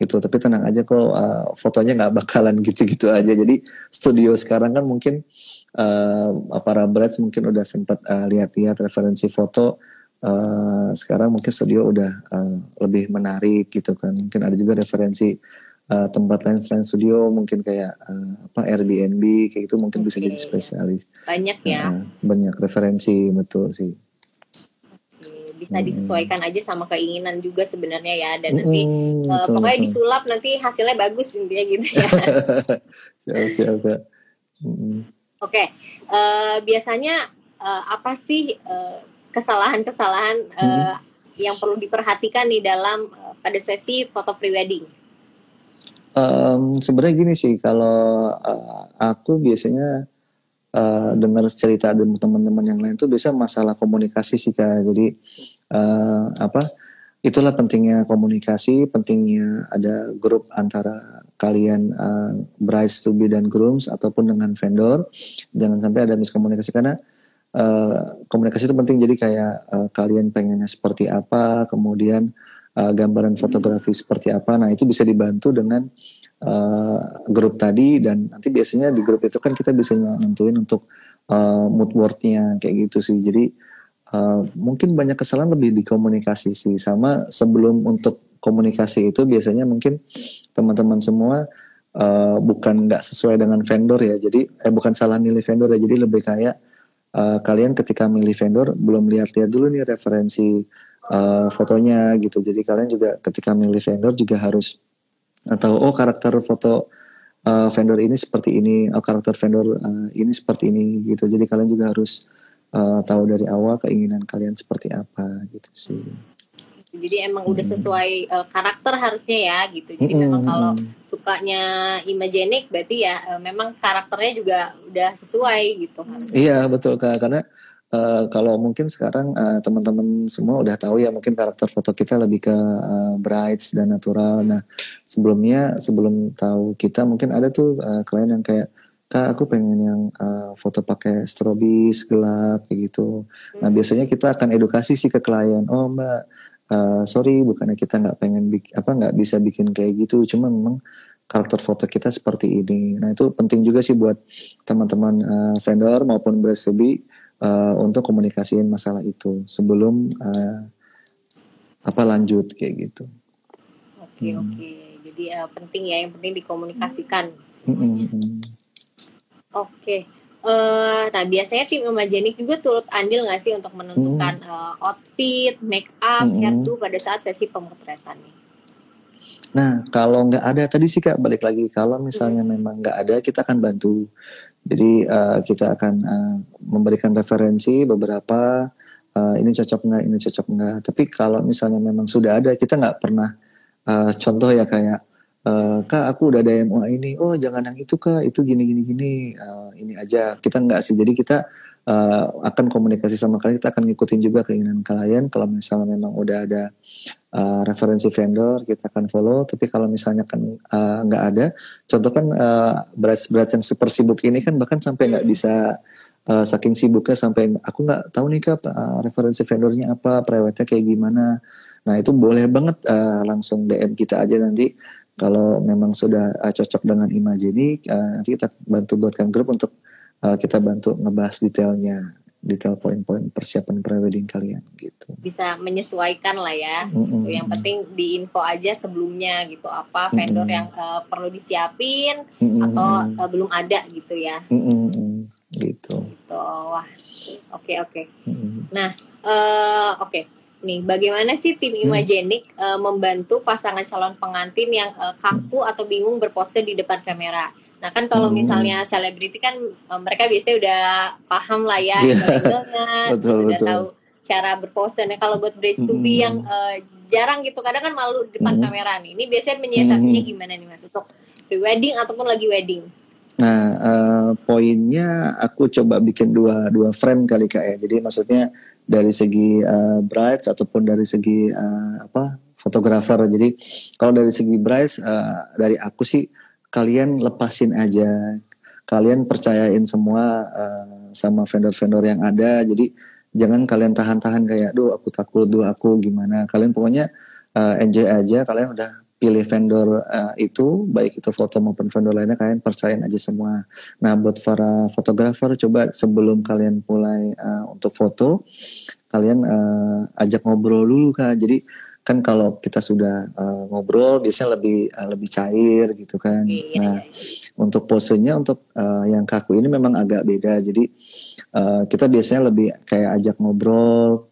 Itu. Tapi tenang aja kok, uh, fotonya nggak bakalan gitu-gitu aja. Jadi studio sekarang kan mungkin uh, para brides mungkin udah sempat uh, lihat-lihat referensi foto. Uh, sekarang mungkin studio udah uh, lebih menarik gitu kan. Mungkin ada juga referensi uh, tempat lain selain studio. Mungkin kayak uh, apa Airbnb kayak gitu mungkin okay. bisa jadi spesialis. Banyak ya. Uh, banyak referensi betul sih. Bisa disesuaikan aja sama keinginan juga sebenarnya ya. Dan nanti hmm, uh, pokoknya betul. disulap nanti hasilnya bagus intinya gitu ya. Siap siap ya. Hmm. Oke okay. uh, biasanya uh, apa sih uh, kesalahan-kesalahan hmm. uh, yang perlu diperhatikan nih dalam uh, pada sesi foto prewedding? Um, Sebenarnya gini sih, kalau uh, aku biasanya uh, dengar cerita dari teman-teman yang lain tuh biasa masalah komunikasi sih kak. Jadi uh, apa? Itulah pentingnya komunikasi, pentingnya ada grup antara kalian uh, brides to be dan grooms ataupun dengan vendor. Jangan sampai ada miskomunikasi karena uh, komunikasi itu penting. Jadi kayak uh, kalian pengennya seperti apa kemudian uh, gambaran fotografi seperti apa. Nah itu bisa dibantu dengan uh, grup tadi dan nanti biasanya di grup itu kan kita bisa nentuin untuk uh, mood boardnya kayak gitu sih. Jadi uh, mungkin banyak kesalahan lebih di komunikasi sih. Sama sebelum untuk komunikasi itu biasanya mungkin teman-teman semua uh, bukan nggak sesuai dengan vendor ya jadi eh bukan salah milih vendor ya jadi lebih kayak uh, kalian ketika milih vendor belum lihat-lihat dulu nih referensi uh, fotonya gitu. Jadi kalian juga ketika milih vendor juga harus atau oh karakter foto uh, vendor ini seperti ini, oh karakter vendor uh, ini seperti ini gitu. Jadi kalian juga harus uh, tahu dari awal keinginan kalian seperti apa gitu sih jadi emang udah sesuai uh, karakter harusnya ya gitu jadi hmm. memang kalau sukanya imagenik berarti ya uh, memang karakternya juga udah sesuai gitu kan iya betul kak karena uh, kalau mungkin sekarang uh, teman-teman semua udah tahu ya mungkin karakter foto kita lebih ke uh, brights dan natural nah sebelumnya sebelum tahu kita mungkin ada tuh uh, klien yang kayak kak aku pengen yang uh, foto pakai strobis gelap kayak gitu. Nah biasanya kita akan edukasi sih ke klien. Oh mbak uh, sorry bukannya kita nggak pengen bikin apa nggak bisa bikin kayak gitu cuma memang karakter foto kita seperti ini nah itu penting juga sih buat teman-teman uh, vendor maupun bersebi uh, untuk komunikasiin masalah itu sebelum uh, apa lanjut kayak gitu oke okay, hmm. oke okay. jadi uh, penting ya yang penting dikomunikasikan semuanya hmm, hmm, hmm. oke okay. Uh, nah biasanya tim imagenik juga turut andil nggak sih untuk menentukan hmm. uh, outfit, make up, hmm. hairdo pada saat sesi pemotretan nih? Nah kalau nggak ada tadi sih kak balik lagi kalau misalnya hmm. memang nggak ada kita akan bantu. Jadi uh, kita akan uh, memberikan referensi beberapa uh, ini cocok nggak ini cocok nggak. Tapi kalau misalnya memang sudah ada kita nggak pernah uh, contoh ya kayak uh, kak aku udah ada MUA ini. Oh jangan yang itu kak. Itu gini gini gini. Uh, ini aja. Kita nggak sih. Jadi kita uh, akan komunikasi sama kalian. Kita akan ngikutin juga keinginan kalian. Kalau misalnya memang udah ada uh, referensi vendor kita akan follow. Tapi kalau misalnya kan nggak uh, ada contoh kan uh, beras yang super sibuk ini kan bahkan sampai nggak hmm. bisa uh, saking sibuknya sampai aku nggak tahu nih kak uh, referensi vendornya apa, private kayak gimana. Nah itu boleh banget uh, langsung DM kita aja nanti kalau memang sudah uh, cocok dengan Imaginik, uh, nanti kita bantu buatkan grup untuk uh, kita bantu ngebahas detailnya detail poin-poin persiapan prewedding kalian gitu. Bisa menyesuaikan lah ya. Mm-hmm. Yang penting di info aja sebelumnya gitu apa vendor mm-hmm. yang uh, perlu disiapin mm-hmm. atau uh, belum ada gitu ya. Mm-hmm. Gitu. Gitu. Wah. Oke okay, oke. Okay. Mm-hmm. Nah, uh, oke. Okay. Nih, bagaimana sih tim Imagenik mm. uh, membantu pasangan calon pengantin yang uh, kaku atau bingung berpose di depan kamera? Nah kan kalau hmm. misalnya selebriti kan um, mereka biasanya udah paham lah ya yeah. betul, sudah betul. tahu cara berpose. Nah kalau buat brace to be hmm. yang uh, jarang gitu, kadang kan malu di depan hmm. kamera nih. Ini biasanya menyiasatinya hmm. gimana nih mas untuk pre-wedding ataupun lagi wedding? Nah uh, poinnya aku coba bikin dua dua frame kali kak ya. Jadi maksudnya dari segi uh, brides ataupun dari segi uh, apa fotografer. Jadi kalau dari segi brides uh, dari aku sih kalian lepasin aja. Kalian percayain semua uh, sama vendor-vendor yang ada. Jadi jangan kalian tahan-tahan kayak duh aku takut duh aku gimana. Kalian pokoknya uh, enjoy aja. Kalian udah pilih vendor uh, itu baik itu foto maupun vendor lainnya kalian percayain aja semua nah buat para fotografer coba sebelum kalian mulai uh, untuk foto kalian uh, ajak ngobrol dulu kak jadi kan kalau kita sudah uh, ngobrol biasanya lebih uh, lebih cair gitu kan. Iya, nah, iya. untuk posenya untuk uh, yang kaku ini memang agak beda. Jadi uh, kita biasanya lebih kayak ajak ngobrol,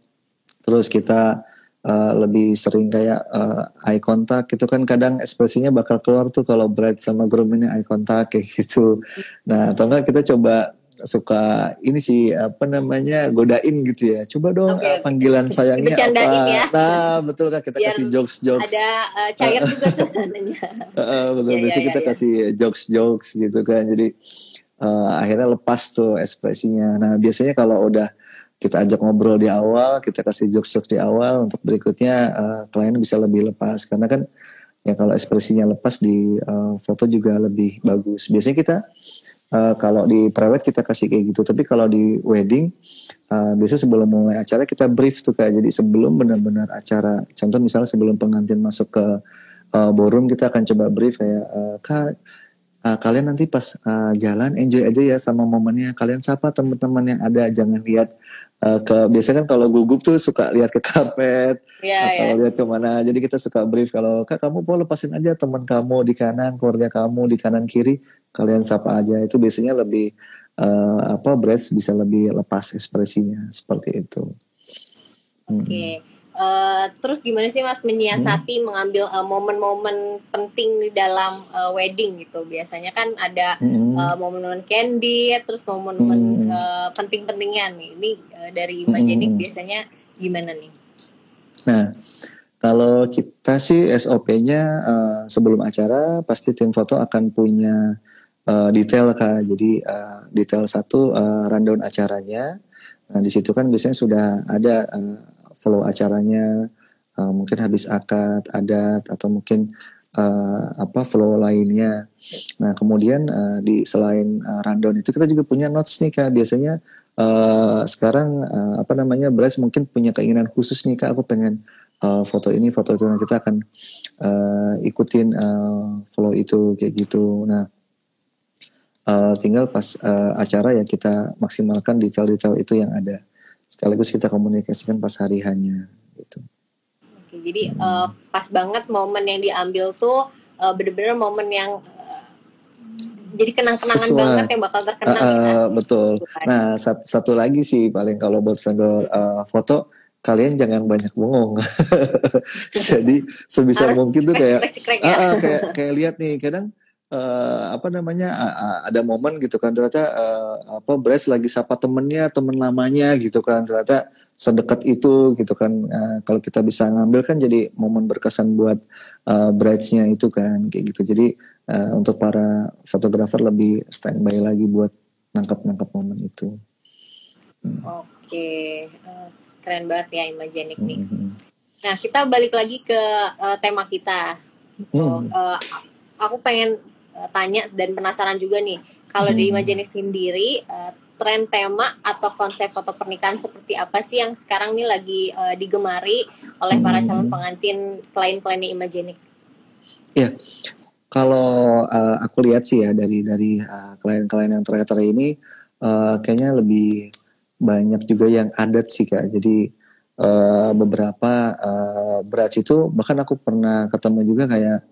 terus kita uh, lebih sering kayak uh, eye contact itu kan kadang ekspresinya bakal keluar tuh kalau bride sama groom ini eye contact kayak gitu. Nah, atau enggak kita coba suka ini sih apa namanya godain gitu ya. Coba dong okay, uh, panggilan okay. sayangnya apa? Ya. Nah betul kan kita Biar kasih jokes jokes. Ada uh, cair juga suasananya. uh, betul. Ya, Biasanya ya, kita ya. kasih jokes jokes gitu kan. Jadi uh, akhirnya lepas tuh ekspresinya. Nah biasanya kalau udah kita ajak ngobrol di awal, kita kasih jokes-jokes di awal untuk berikutnya uh, klien bisa lebih lepas. Karena kan ya kalau ekspresinya lepas di uh, foto juga lebih bagus. Biasanya kita uh, kalau di private kita kasih kayak gitu. Tapi kalau di wedding uh, biasanya sebelum mulai acara kita brief tuh kayak jadi sebelum benar-benar acara contoh misalnya sebelum pengantin masuk ke uh, ballroom kita akan coba brief kayak uh, kak uh, kalian nanti pas uh, jalan enjoy aja ya sama momennya. Kalian sapa teman-teman yang ada jangan lihat uh, ke biasanya kan kalau gugup tuh suka lihat ke karpet yeah, atau yeah. lihat ke mana jadi kita suka brief kalau kak kamu mau lepasin aja teman kamu di kanan keluarga kamu di kanan kiri kalian sapa aja itu biasanya lebih uh, apa breast bisa lebih lepas ekspresinya seperti itu oke okay. hmm. Uh, terus gimana sih mas menyiasati hmm. mengambil uh, momen-momen penting di dalam uh, wedding gitu biasanya kan ada hmm. uh, momen-momen candy terus momen-momen hmm. uh, penting-pentingnya nih ini uh, dari Imagenik hmm. biasanya gimana nih? Nah kalau kita sih SOP-nya uh, sebelum acara pasti tim foto akan punya uh, detail kak jadi uh, detail satu uh, rundown acaranya nah di situ kan biasanya sudah ada uh, flow acaranya uh, mungkin habis akad adat atau mungkin uh, apa flow lainnya. Nah kemudian uh, di selain uh, rundown itu kita juga punya notes nih kak. Biasanya uh, sekarang uh, apa namanya Bryce mungkin punya keinginan khusus nih kak. Aku pengen uh, foto ini foto itu. Nah kita akan uh, ikutin uh, flow itu kayak gitu. Nah uh, tinggal pas uh, acara ya kita maksimalkan detail-detail itu yang ada sekaligus kita komunikasikan pas hari hanya gitu. Oke, jadi hmm. uh, pas banget momen yang diambil tuh uh, bener-bener momen yang uh, jadi kenang-kenangan banget yang bakal terkenang. Uh, uh, ya. Betul. Nah satu, satu lagi sih paling kalau buat vendor uh, foto kalian jangan banyak bengong. jadi sebisa Harus mungkin tuh kayak, uh, uh, kayak kayak lihat nih kadang uh, apa namanya uh, ada momen gitu kan ternyata uh, apa Bryce lagi sapa temennya temen lamanya gitu kan ternyata sedekat itu gitu kan uh, kalau kita bisa ngambil kan jadi momen berkesan buat uh, Bryce-nya itu kan kayak gitu jadi uh, untuk para fotografer lebih standby lagi buat nangkap-nangkap momen itu. Hmm. Oke, uh, keren banget ya Imagenik nih. Mm -hmm. Nah kita balik lagi ke uh, tema kita. Mm. uh, aku pengen uh, tanya dan penasaran juga nih kalau hmm. di Imajenis sendiri uh, tren tema atau konsep foto pernikahan seperti apa sih yang sekarang nih lagi uh, digemari oleh para hmm. calon pengantin klien-kliennya Imagenik? Ya, kalau uh, aku lihat sih ya dari dari uh, klien-klien yang terakhir ini uh, kayaknya lebih banyak juga yang adat sih kak. Jadi uh, beberapa uh, berat itu bahkan aku pernah ketemu juga kayak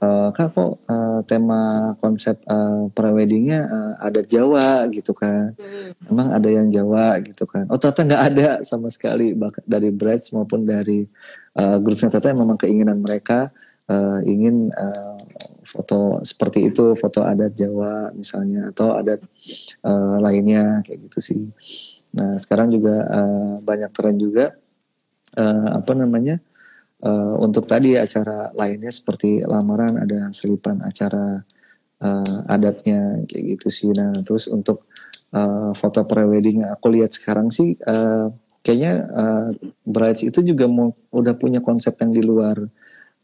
uh, kak kok uh, tema konsep uh, preweddingnya uh, adat Jawa gitu kan. Hmm. emang ada yang Jawa? gitu kan. Oh ternyata nggak ada sama sekali dari brides maupun dari uh, grupnya. Ternyata memang keinginan mereka uh, ingin uh, foto seperti itu foto adat Jawa misalnya atau adat uh, lainnya kayak gitu sih. Nah sekarang juga uh, banyak tren juga uh, apa namanya uh, untuk tadi acara lainnya seperti lamaran ada selipan acara uh, adatnya kayak gitu sih. Nah terus untuk uh, foto prewedding aku lihat sekarang sih uh, kayaknya uh, brides itu juga mau udah punya konsep yang di luar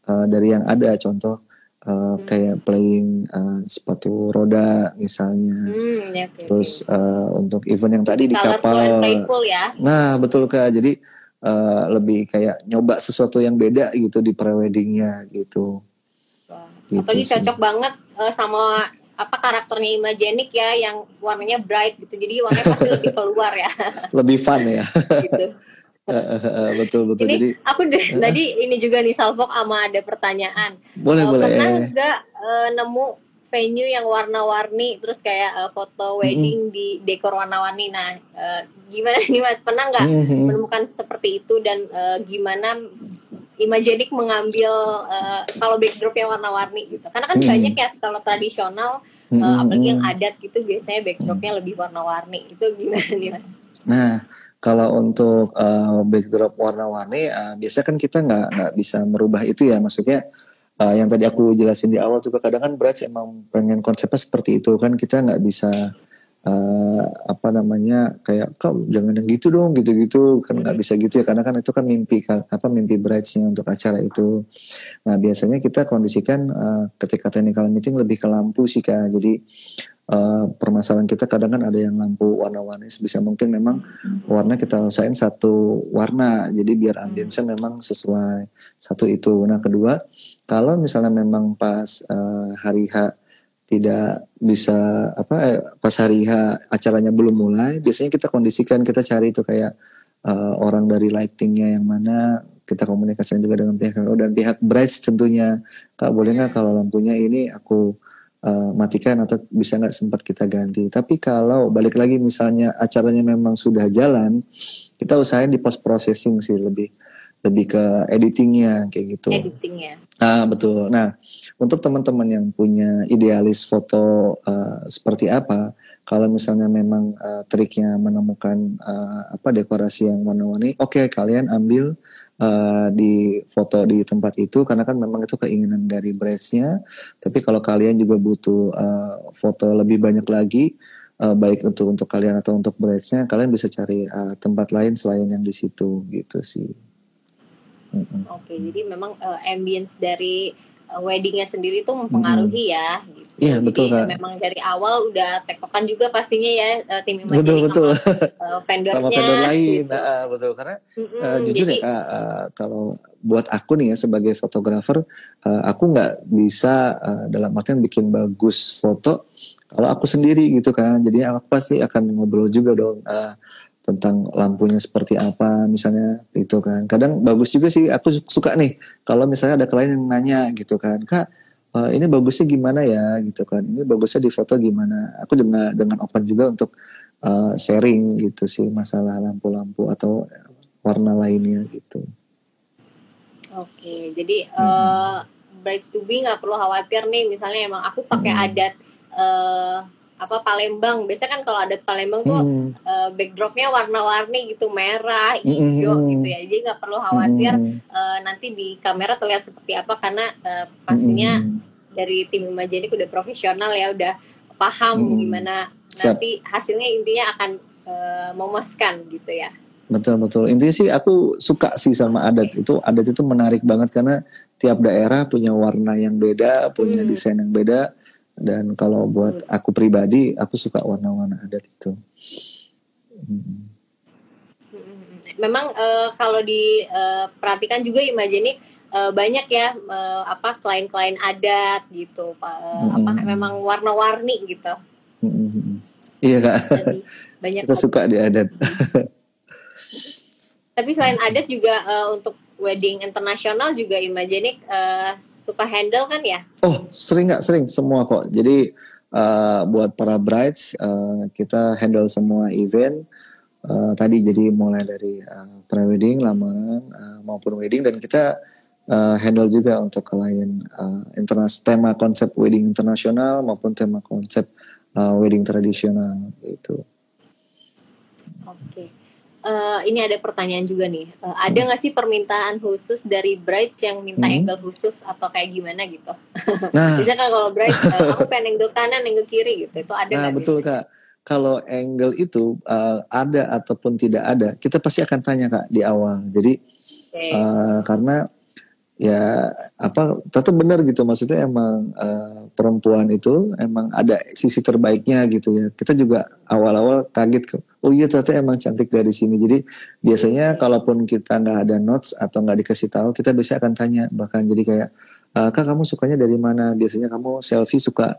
uh, dari yang ada contoh uh, kayak playing uh, sepatu roda misalnya. Hmm, ya, okay. Terus uh, untuk event yang tadi di kapal. ya. Nah, betul Kak. Jadi uh, lebih kayak nyoba sesuatu yang beda gitu di preweddingnya gitu. gitu Apalagi sih. cocok banget uh, sama apa karakternya Imagenik ya yang warnanya bright gitu. Jadi warnanya pasti lebih keluar ya. Lebih fun ya. Gitu. Betul betul. Ini jadi aku deh, uh, tadi ini juga nih Salvok ama ada pertanyaan. Boleh uh, boleh. pernah nggak uh, nemu venue yang warna-warni terus kayak uh, foto wedding mm -hmm. di dekor warna-warni. Nah, uh, gimana nih Mas? Pernah nggak mm -hmm. menemukan seperti itu dan uh, gimana Imagenik mengambil uh, kalau backdrop yang warna-warni gitu? Karena kan mm -hmm. banyak ya kalau tradisional mm -hmm. uh, apalagi yang adat gitu biasanya backdropnya mm -hmm. lebih warna-warni. Itu gimana nih Mas? Nah, kalau untuk uh, backdrop warna-warni, uh, biasanya kan kita nggak nggak bisa merubah itu ya. Maksudnya uh, yang tadi aku jelasin di awal juga kadang kan berat emang pengen konsepnya seperti itu kan kita nggak bisa uh, apa namanya kayak kau jangan yang gitu dong gitu-gitu kan nggak bisa gitu ya karena kan itu kan mimpi apa mimpi bridesnya untuk acara itu. Nah biasanya kita kondisikan uh, ketika technical meeting lebih ke lampu sih kak. Jadi uh, permasalahan kita kadang kan ada yang lampu warna-warni sebisa mungkin memang warna kita usahain satu warna. Jadi biar ambience memang sesuai satu itu. Nah kedua kalau misalnya memang pas uh, hari H tidak bisa apa eh, pas hari H acaranya belum mulai biasanya kita kondisikan kita cari itu kayak uh, orang dari lightingnya yang mana kita komunikasikan juga dengan pihak dan pihak brides tentunya. Kak boleh nggak kalau lampunya ini aku uh, matikan atau bisa nggak sempat kita ganti. Tapi kalau balik lagi misalnya acaranya memang sudah jalan, kita usahain di post processing sih lebih lebih ke editingnya kayak gitu. Editingnya. Ah betul. Nah untuk teman-teman yang punya idealis foto uh, seperti apa, kalau misalnya memang uh, triknya menemukan uh, apa dekorasi yang warna-warni, oke okay, kalian ambil uh, di foto di tempat itu karena kan memang itu keinginan dari brandnya. Tapi kalau kalian juga butuh uh, foto lebih banyak lagi, uh, baik untuk untuk kalian atau untuk brandnya, kalian bisa cari uh, tempat lain selain yang di situ gitu sih. Mm -hmm. Oke, jadi memang uh, ambience dari weddingnya sendiri itu mempengaruhi hmm. ya. Gitu. Iya betul kan. Memang dari awal udah tekokan juga pastinya ya uh, tim Imagining betul betul. Sama, uh, vendornya. sama vendor lain, gitu. nah, betul karena mm-hmm, uh, jujur jadi, ya kak, uh, kalau buat aku nih ya sebagai fotografer, uh, aku nggak bisa uh, dalam artian bikin bagus foto kalau aku sendiri gitu kan. Jadi aku pasti akan ngobrol juga dong. Uh, tentang lampunya seperti apa misalnya itu kan kadang bagus juga sih aku suka nih kalau misalnya ada klien yang nanya gitu kan kak uh, ini bagusnya gimana ya? Gitu kan. Ini bagusnya di foto gimana? Aku dengan dengan open juga untuk uh, sharing gitu sih masalah lampu-lampu atau warna lainnya gitu. Oke jadi hmm. uh, brides to be nggak perlu khawatir nih. Misalnya emang aku pakai hmm. adat uh, apa Palembang biasanya kan kalau ada Palembang tuh hmm. uh, backdropnya warna-warni gitu merah hijau hmm. gitu ya jadi nggak perlu khawatir hmm. uh, nanti di kamera terlihat seperti apa karena uh, pastinya hmm. dari tim Imagenik udah profesional ya udah paham hmm. gimana Siap. nanti hasilnya intinya akan uh, memuaskan gitu ya betul betul intinya sih aku suka sih sama adat itu adat itu menarik banget karena tiap daerah punya warna yang beda punya hmm. desain yang beda Dan kalau buat aku pribadi, aku suka warna-warna adat itu. Hmm. Memang uh, kalau diperhatikan uh, juga Imaginik uh, banyak ya uh, apa klien-klien adat gitu, uh, hmm. apa memang warna-warni gitu. Hmm. Iya kak. Jadi, banyak Kita suka di adat. Tapi selain adat juga uh, untuk wedding internasional juga Imaginik uh, suka handle kan ya? Oh sering nggak sering semua kok. Jadi uh, buat para brides uh, kita handle semua event. Uh, tadi jadi mulai dari uh, pre-wedding, lamaran uh, maupun wedding dan kita uh, handle juga untuk klien uh, internas tema konsep wedding internasional maupun tema konsep uh, wedding tradisional itu. Oke uh, ini ada pertanyaan juga nih. Uh, ada nggak sih permintaan khusus dari brides yang minta hmm. angle khusus atau kayak gimana gitu? Nah, bisa kan kalau brides uh, aku pengen angle kanan, angle kiri gitu. Itu ada Nah, betul biasanya? Kak. Kalau angle itu uh, ada ataupun tidak ada, kita pasti akan tanya Kak di awal. Jadi okay. uh, karena ya apa tetap benar gitu maksudnya emang uh, perempuan itu emang ada sisi terbaiknya gitu ya. Kita juga awal-awal kaget oh iya ternyata emang cantik dari sini. Jadi biasanya kalaupun kita nggak ada notes atau nggak dikasih tahu kita biasanya akan tanya. Bahkan jadi kayak uh, kak kamu sukanya dari mana? Biasanya kamu selfie suka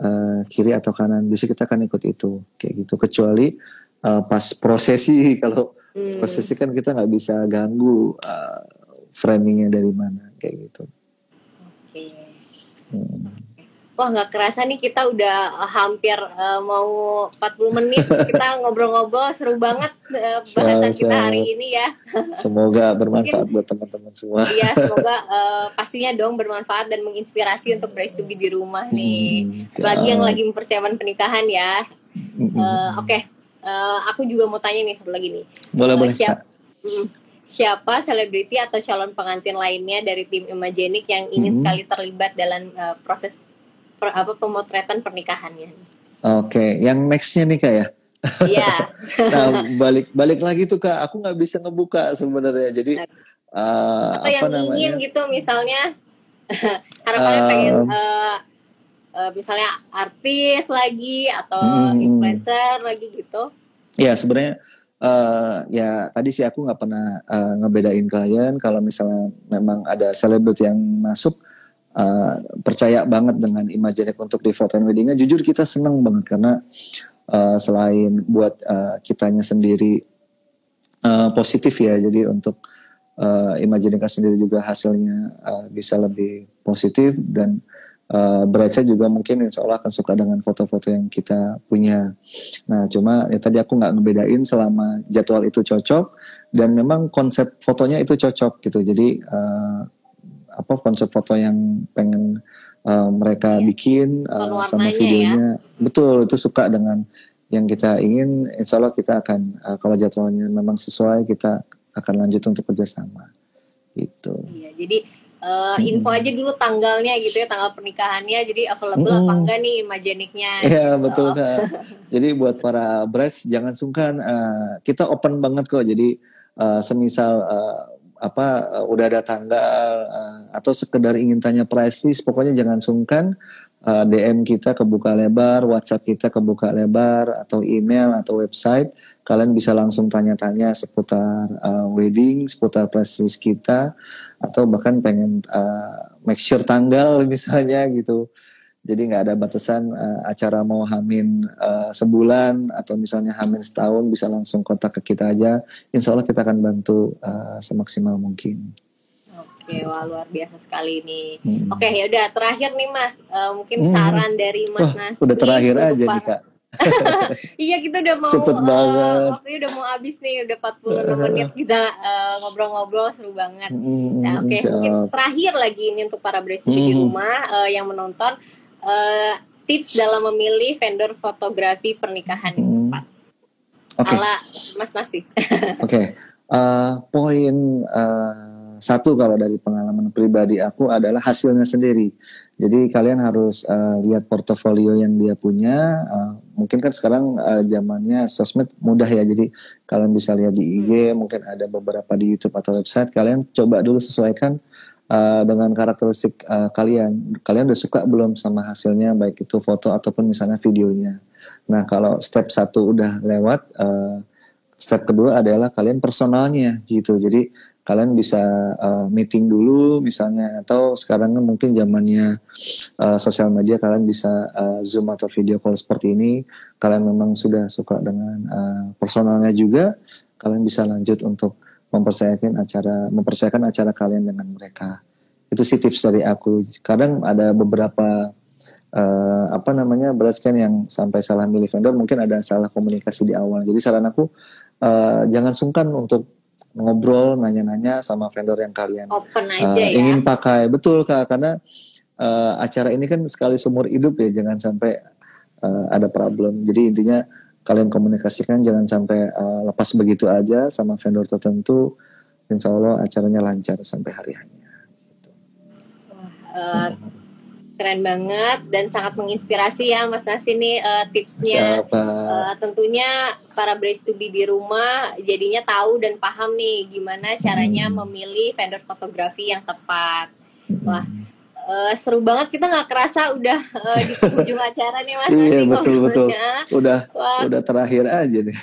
uh, kiri atau kanan. Biasanya kita akan ikut itu. Kayak gitu. Kecuali uh, pas prosesi. Kalau hmm. prosesi kan kita nggak bisa ganggu uh, framingnya dari mana. Kayak gitu. Oke. Hmm. Wah nggak kerasa nih kita udah uh, hampir uh, mau 40 menit kita ngobrol-ngobrol seru banget uh, bahasan kita hari ini ya. Semoga bermanfaat Mungkin, buat teman-teman semua. Iya semoga uh, pastinya dong bermanfaat dan menginspirasi untuk beristirahat di rumah nih. Hmm, Apalagi yang lagi mempersiapkan pernikahan ya. Uh, Oke, okay. uh, aku juga mau tanya nih satu lagi nih. Boleh uh, boleh. Siap, siapa selebriti atau calon pengantin lainnya dari tim Imagenik yang ingin hmm. sekali terlibat dalam uh, proses per, apa pemotretan pernikahannya. Oke, okay. yang nextnya nih kak ya? Iya. nah balik balik lagi tuh kak, aku nggak bisa ngebuka sebenarnya. Jadi uh, atau apa yang namanya? ingin gitu misalnya harapannya uh, pengen uh, uh, misalnya artis lagi atau hmm, influencer lagi gitu. Iya sebenarnya Uh, ya tadi sih aku nggak pernah uh, ngebedain klien kalau misalnya memang ada selebriti yang masuk uh, percaya banget dengan Imaginek untuk di foto weddingnya jujur kita seneng banget karena uh, selain buat uh, kitanya sendiri uh, positif ya jadi untuk uh, sendiri juga hasilnya uh, bisa lebih positif dan uh, juga mungkin insya Allah akan suka dengan foto-foto yang kita punya. Nah cuma ya tadi aku nggak ngebedain selama jadwal itu cocok dan memang konsep fotonya itu cocok gitu. Jadi apa konsep foto yang pengen uh, mereka iya. bikin uh, sama ya. videonya ya? betul itu suka dengan yang kita ingin. Insya Allah kita akan uh, kalau jadwalnya memang sesuai kita akan lanjut untuk kerjasama. Gitu. Iya, jadi uh, info aja dulu tanggalnya gitu ya tanggal pernikahannya jadi available hmm. apa enggak nih imageniknya Iya gitu. betul kak jadi buat para brides jangan sungkan uh, kita open banget kok jadi uh, semisal uh, apa uh, udah ada tanggal uh, atau sekedar ingin tanya price list pokoknya jangan sungkan uh, DM kita kebuka lebar WhatsApp kita kebuka lebar atau email atau website. Kalian bisa langsung tanya-tanya seputar uh, wedding seputar price list kita atau bahkan pengen uh, make sure tanggal misalnya gitu jadi nggak ada batasan uh, acara mau hamin uh, sebulan atau misalnya hamin setahun bisa langsung kontak ke kita aja insya Allah kita akan bantu uh, semaksimal mungkin Oke, wah luar biasa sekali nih. Hmm. Oke, ya udah terakhir nih Mas, uh, mungkin hmm. saran dari Mas Wah, Nasi. Udah terakhir aja nih Kak. iya kita udah mau Cepet uh, banget. waktunya udah mau habis nih udah 40 menit kita uh, ngobrol-ngobrol seru banget. Mm, nah, oke okay. mungkin terakhir lagi ini untuk para bresi mm. di rumah uh, yang menonton uh, tips dalam memilih vendor fotografi pernikahan yang tepat. Okay. Ala Mas Nasi. oke. Okay. Uh, poin uh, satu kalau dari pengalaman pribadi aku adalah hasilnya sendiri. Jadi kalian harus uh, lihat portofolio yang dia punya. Uh, mungkin kan sekarang uh, zamannya sosmed mudah ya. Jadi kalian bisa lihat di IG, hmm. mungkin ada beberapa di YouTube atau website. Kalian coba dulu sesuaikan uh, dengan karakteristik uh, kalian. Kalian udah suka belum sama hasilnya baik itu foto ataupun misalnya videonya. Nah kalau step satu udah lewat, uh, step kedua adalah kalian personalnya gitu. Jadi kalian bisa uh, meeting dulu misalnya atau sekarang kan mungkin zamannya uh, sosial media kalian bisa uh, zoom atau video call seperti ini kalian memang sudah suka dengan uh, personalnya juga kalian bisa lanjut untuk mempercayakan acara mempercayakan acara kalian dengan mereka. Itu sih tips dari aku. Kadang ada beberapa uh, apa namanya beras kan yang sampai salah milih vendor mungkin ada salah komunikasi di awal. Jadi saran aku uh, jangan sungkan untuk ngobrol nanya-nanya sama vendor yang kalian open eh, aja uh, ya. ingin pakai. Betul kak karena uh, acara ini kan sekali seumur hidup ya jangan sampai uh, ada problem. Jadi intinya kalian komunikasikan jangan sampai uh, lepas begitu aja sama vendor tertentu insya Allah acaranya lancar sampai hari hanya gitu. uh, keren banget dan sangat menginspirasi ya Mas Nasi nih uh, tipsnya. Uh, tentunya para brace to be di rumah jadinya tahu dan paham nih gimana caranya hmm. memilih vendor fotografi yang tepat. Wah, uh, seru banget kita nggak kerasa udah uh, di ujung acara nih Mas. Iya betul betul. Udah Wah. udah terakhir aja nih.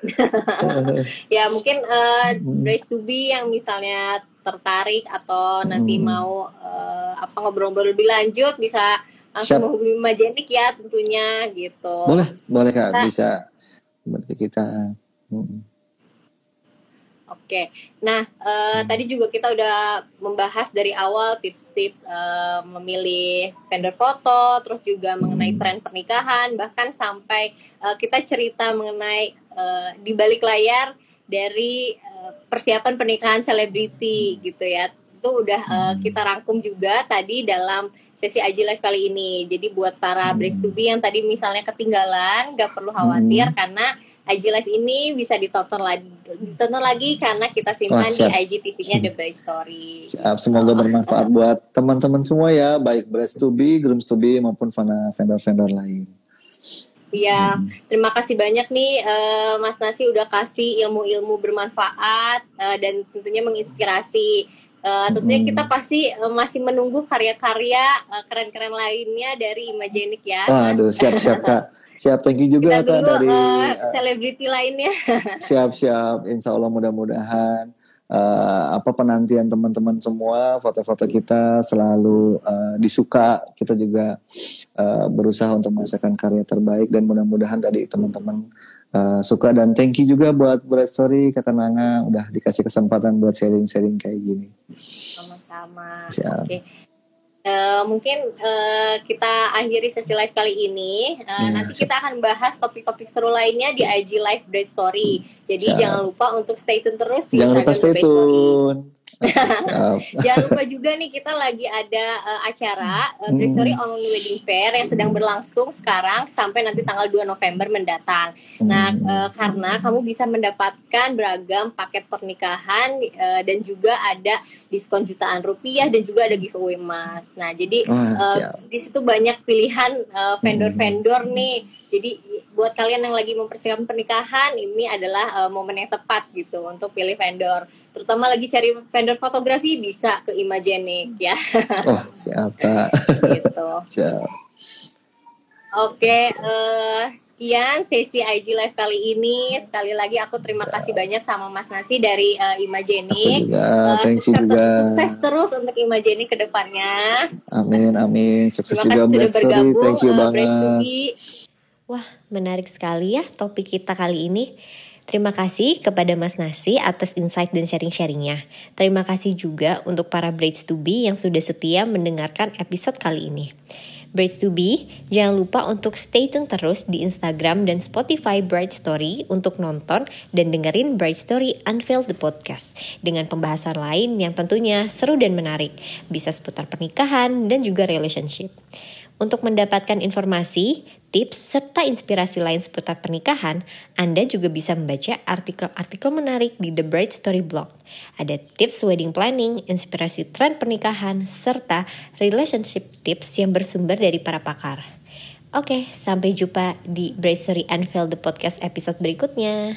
ya mungkin uh, brace to be yang misalnya tertarik atau nanti hmm. mau uh, apa ngobrol-ngobrol lebih lanjut bisa langsung menghubungi Majenik ya tentunya gitu. Boleh, boleh Kak, nah, bisa berarti kita. Hmm. Oke, nah uh, hmm. tadi juga kita udah membahas dari awal tips-tips uh, memilih vendor foto, terus juga hmm. mengenai tren pernikahan, bahkan sampai uh, kita cerita mengenai uh, di balik layar dari persiapan pernikahan selebriti gitu ya itu udah uh, kita rangkum juga tadi dalam sesi Aji Live kali ini jadi buat para brace to be yang tadi misalnya ketinggalan gak perlu khawatir hmm. karena IG Live ini bisa ditonton lagi, ditonton lagi karena kita simpan Wah, di IGTV-nya The Bright Story. Siap, semoga bermanfaat buat teman-teman semua ya, baik Brace to be, Grooms to be maupun vendor-vendor lain. Iya, hmm. terima kasih banyak nih uh, Mas Nasi udah kasih ilmu-ilmu bermanfaat uh, dan tentunya menginspirasi. Uh, tentunya hmm. kita pasti uh, masih menunggu karya-karya uh, keren-keren lainnya dari Imagenik ya. Aduh, siap-siap Kak. Siap, thank you juga Kak dari selebriti uh, lainnya. Siap-siap, insya Allah mudah-mudahan uh, apa penantian teman-teman semua foto-foto kita selalu uh, disuka kita juga uh, berusaha untuk menghasilkan karya terbaik dan mudah-mudahan tadi teman-teman uh, suka dan thank you juga buat Bright Story kata Nanga udah dikasih kesempatan buat sharing-sharing kayak gini sama-sama oke okay. Uh, mungkin uh, kita akhiri sesi live kali ini. Uh, hmm, nanti kita akan bahas topik-topik seru lainnya di IG Live Bright Story. Jadi siap. jangan lupa untuk stay tune terus Jangan lupa stay tune. Jangan lupa juga nih kita lagi ada uh, acara uh, Story hmm. Online Wedding Fair yang sedang berlangsung sekarang sampai nanti tanggal 2 November mendatang. Nah, hmm. Nah, uh, karena kamu bisa mendapatkan beragam paket pernikahan uh, dan juga ada diskon jutaan rupiah dan juga ada giveaway emas. Nah, jadi uh, di situ banyak pilihan vendor-vendor uh, nih. Jadi buat kalian yang lagi mempersiapkan pernikahan ini adalah uh, momen yang tepat gitu untuk pilih vendor terutama lagi cari vendor fotografi bisa ke Imagenik ya. Oh siapa? gitu. siap. Oke, uh, sekian sesi IG Live kali ini. Sekali lagi aku terima siap. kasih banyak sama Mas Nasi dari uh, Imagenik. Uh, Thank you juga. Sukses terus untuk Imagenik ke depannya. Amin, amin. Sukses terima juga Mas Thank you uh, banget. Wah, menarik sekali ya topik kita kali ini. Terima kasih kepada Mas Nasi atas insight dan sharing-sharingnya. Terima kasih juga untuk para Braids to Be yang sudah setia mendengarkan episode kali ini. Braids to Be, jangan lupa untuk stay tune terus di Instagram dan Spotify Bright Story untuk nonton dan dengerin Bright Story Unveil the Podcast dengan pembahasan lain yang tentunya seru dan menarik, bisa seputar pernikahan dan juga relationship. Untuk mendapatkan informasi, tips, serta inspirasi lain seputar pernikahan, Anda juga bisa membaca artikel-artikel menarik di The Bright Story blog. Ada tips wedding planning, inspirasi tren pernikahan, serta relationship tips yang bersumber dari para pakar. Oke, sampai jumpa di Bright Story Unveil the Podcast episode berikutnya.